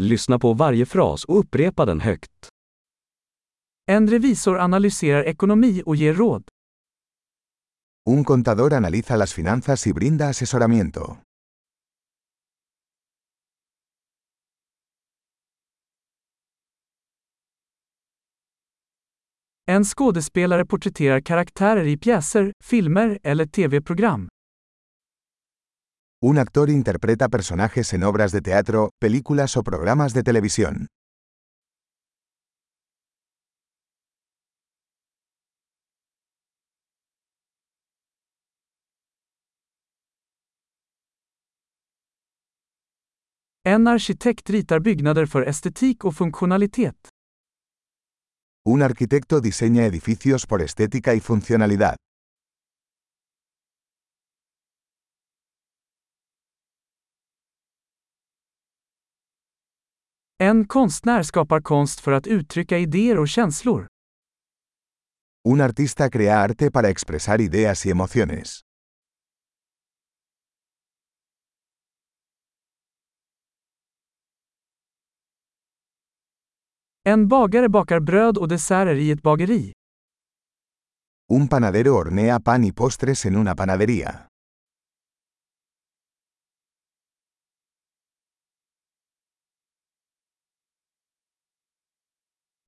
Lyssna på varje fras och upprepa den högt. En revisor analyserar ekonomi och ger råd. Un contador analiza las finanzas y brinda asesoramiento. En skådespelare porträtterar karaktärer i pjäser, filmer eller tv-program. Un actor interpreta personajes en obras de teatro, películas o programas de televisión. En arkitekt ritar byggnader för estetik och funktionalitet. Un arquitecto diseña edificios por estética y funcionalidad. En konstnär skapar konst för att uttrycka idéer och känslor. Un artista crea arte para expresar ideas y emociones. En bagare bakar bröd och desserter i ett bageri. Un panadero hornea pan y postres en una panadería.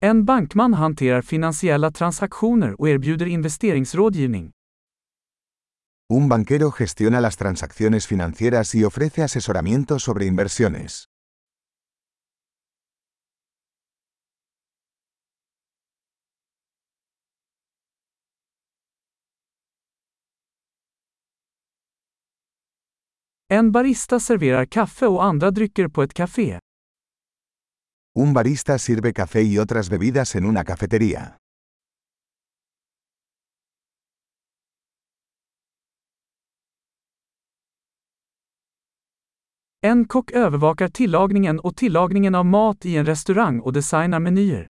En bankman hanterar finansiella transaktioner och erbjuder investeringsrådgivning. Un banquero gestiona las transacciones financieras y ofrece asesoramiento sobre inversiones. En barista serverar kaffe och andra drycker på ett café. Un barista sirve café y otras bebidas en una cafetería. En kock övervakar tillagningen och tillagningen av mat i en restaurang och designar menyer.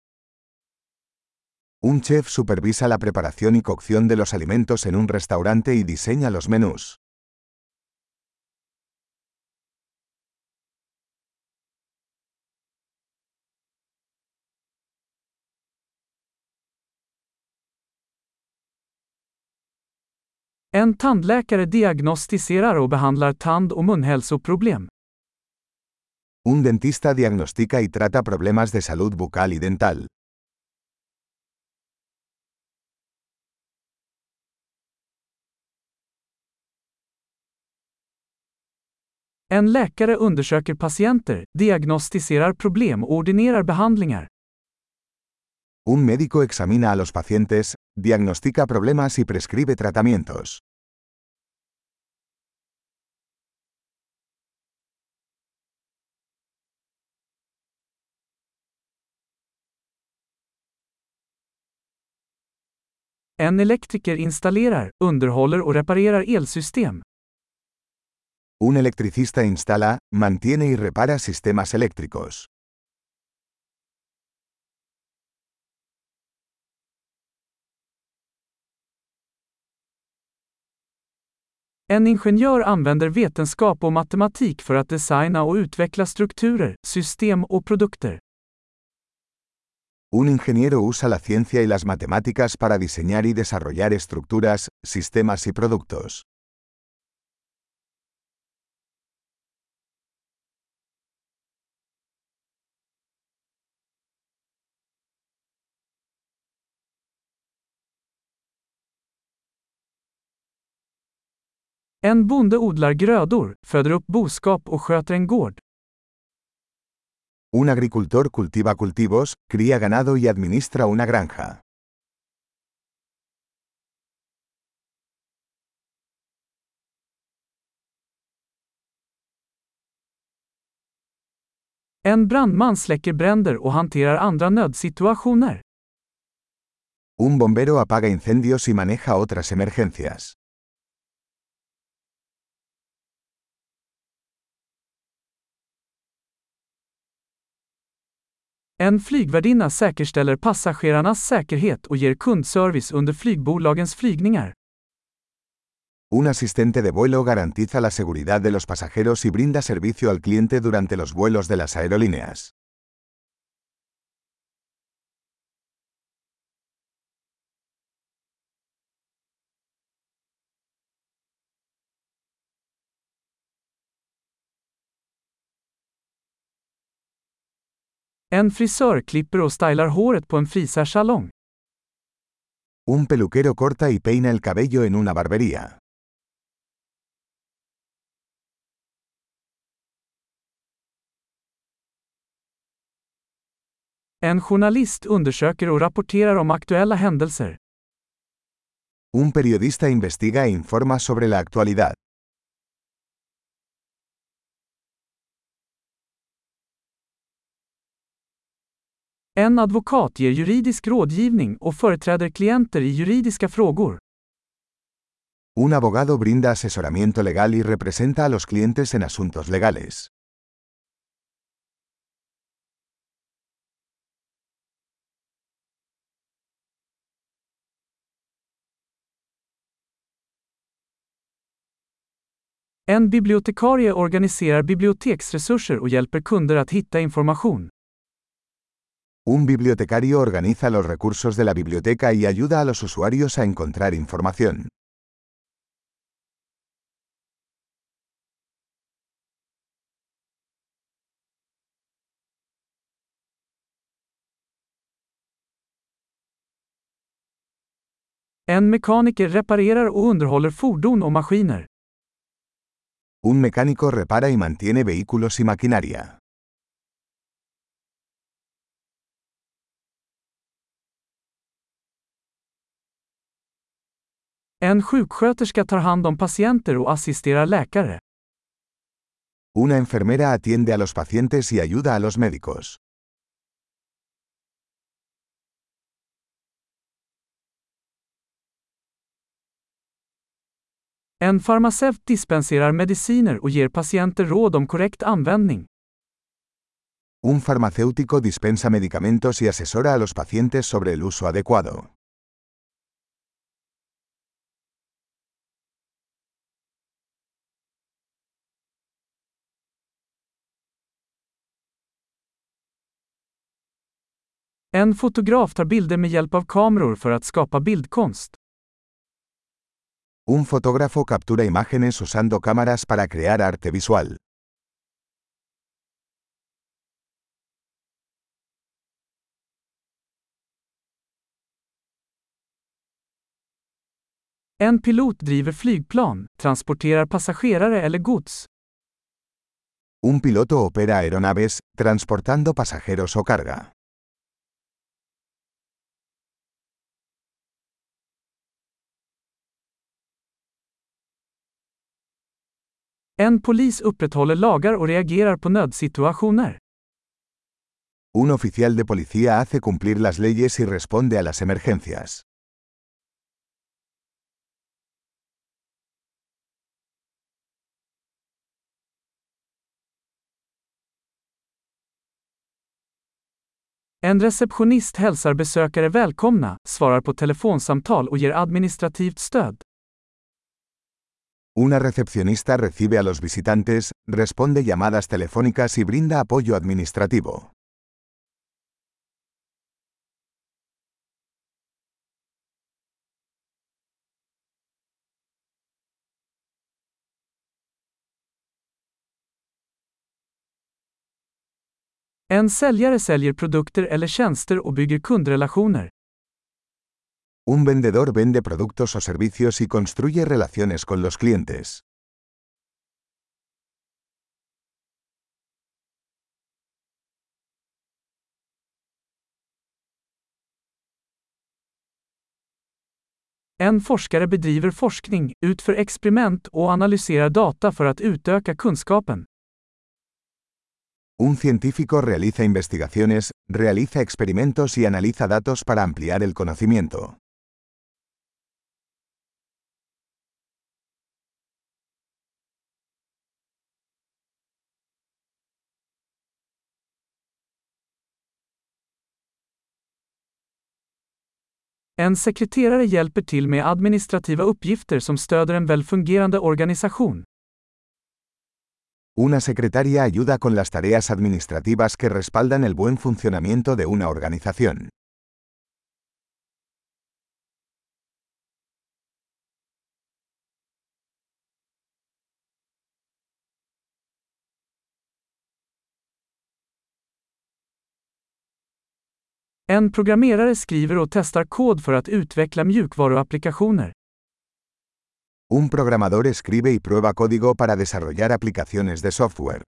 Un chef supervisa la preparación y cocción de los alimentos en un restaurante y diseña los menús. En tandläkare diagnostiserar och behandlar tand- och munhälsoproblem. Un dentista diagnostica y trata problemas de salud bucal y dental. En läkare undersöker patienter, diagnostiserar problem och ordinerar behandlingar. Un médico examina a los pacientes, diagnostica problemas y prescribe tratamientos. En elektriker installerar, underhåller och reparerar elsystem. Un electricista instala, mantiene y repara sistemas eléctricos. En ingenjör använder vetenskap och matematik för att designa och utveckla strukturer, system och produkter. Un ingeniero usa la ciencia y las matemáticas para diseñar y desarrollar estructuras, sistemas y productos. En bonde odlar grödor, föder upp boskap och sköter en gård. Un agricultor cultiva cultivos, cría ganado y administra una granja. En brandman släcker bränder och hanterar andra nödsituationer. Un bombero apaga incendios y maneja otras emergencias. En flygvärdinna säkerställer passagerarnas säkerhet och ger kundservice under flygbolagens flygningar. Un asistente de vuelo garantiza la seguridad de los pasajeros y brinda servicio al cliente durante los vuelos de las aerolíneas. En frisör klipper och stylar håret på en frisörsalong. Un peluquero corta y peina el cabello en una barbería. En journalist undersöker och rapporterar om aktuella händelser. Un periodista investiga e informa sobre la actualidad. En advokat ger juridisk rådgivning och företräder klienter i juridiska frågor. Un abogado brinda asesoramiento legal y representa a los clientes en asuntos legales. En bibliotekarie organiserar biblioteksresurser och hjälper kunder att hitta information. Un bibliotecario organiza los recursos de la biblioteca y ayuda a los usuarios a encontrar información. En mekaniker reparerar och underhåller fordon och maskiner. Un mecánico repara y mantiene vehículos y maquinaria. En sjuksköterska tar hand om patienter och assisterar läkare. Una enfermera atiende a los pacientes y ayuda a los médicos. En farmaceut dispenserar mediciner och ger patienter råd om korrekt användning. Un farmacéutico dispensa medicamentos y asesora a los pacientes sobre el uso adecuado. En fotograf tar bilder med hjälp av kameror för att skapa bildkonst. Un fotógrafo captura imágenes usando cámaras para crear arte visual. En pilot driver flygplan, transporterar passagerare eller gods. Un piloto opera aeronaves, transportando pasajeros o carga. En polis upprätthåller lagar och reagerar på nödsituationer. Un oficial de policía hace cumplir las leyes y responde a las emergencias. En receptionist hälsar besökare välkomna, svarar på telefonsamtal och ger administrativt stöd. Una recepcionista recibe a los visitantes, responde llamadas telefónicas y brinda apoyo administrativo. En säljare säljer produkter eller tjänster och bygger kundrelationer. Un vendedor vende productos o servicios y construye relaciones con los clientes. En forskare bedriver forskning, utför experiment och analyserar data för att utöka kunskapen. Un científico realiza investigaciones, realiza experimentos y analiza datos para ampliar el conocimiento. En sekreterare hjälper till med administrativa uppgifter som stöder en välfungerande organisation. Una secretaria ayuda con las tareas administrativas que respaldan el buen funcionamiento de una organización. En programmerare skriver och testar kod för att utveckla mjukvaruapplikationer. Un programador escribe y prueba código para desarrollar aplicaciones de software.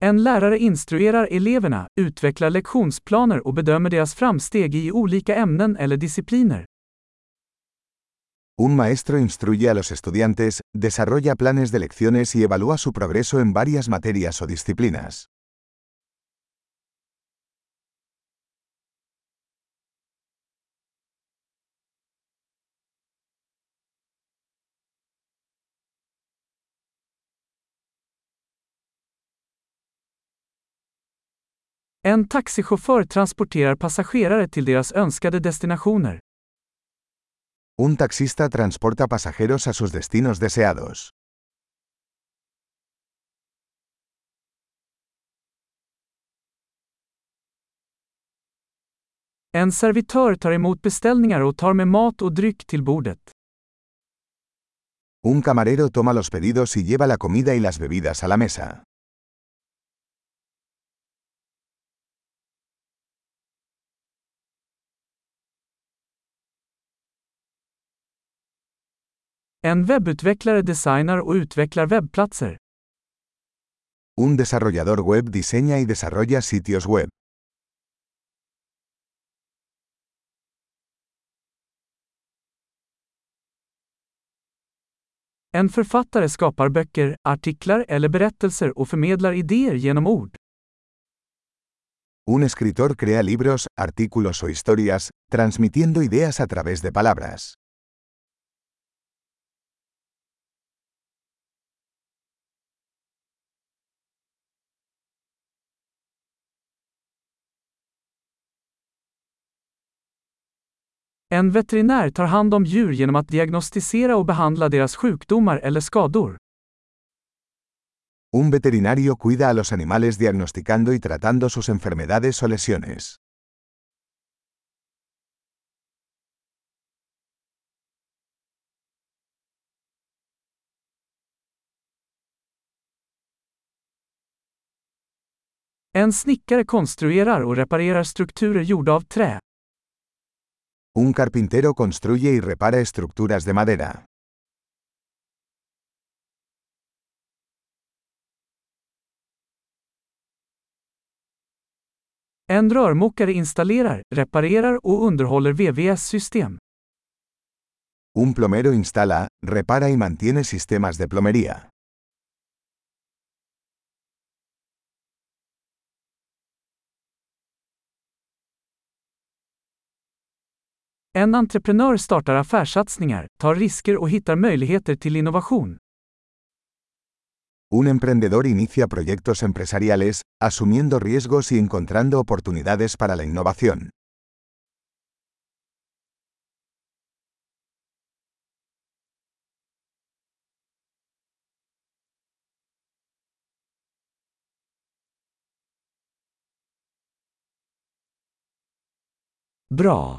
En lärare instruerar eleverna, utvecklar lektionsplaner och bedömer deras framsteg i olika ämnen eller discipliner. Un maestro instruye a los estudiantes, desarrolla planes de lecciones y evalúa su progreso en varias materias o disciplinas. En taxichaufför transporterar passagerare till deras önskade destinationer. Un taxista transporta pasajeros a sus destinos deseados. En servitör tar emot beställningar och tar med mat och dryck till bordet. Un camarero toma los pedidos y lleva la comida y las bebidas a la mesa. En webbutvecklare designar och utvecklar webbplatser. Un desarrollador web diseña y desarrolla sitios web. En författare skapar böcker, artiklar eller berättelser och förmedlar idéer genom ord. Un escritor crea libros, artículos o historias, transmitiendo ideas a través de palabras. En veterinär tar hand om djur genom att diagnostisera och behandla deras sjukdomar eller skador. Un veterinario cuida a los animales diagnosticando y tratando sus enfermedades o lesiones. En snickare konstruerar och reparerar strukturer gjorda av trä. Un carpintero construye y repara estructuras de madera. En rörmokare installerar, reparerar och underhåller VVS-system. Un plomero instala, repara y mantiene sistemas de plomería. En entreprenör startar affärssatsningar, tar risker och hittar möjligheter till innovation. Un emprendedor inicia proyectos empresariales, asumiendo riesgos y encontrando oportunidades para la innovación. Bra!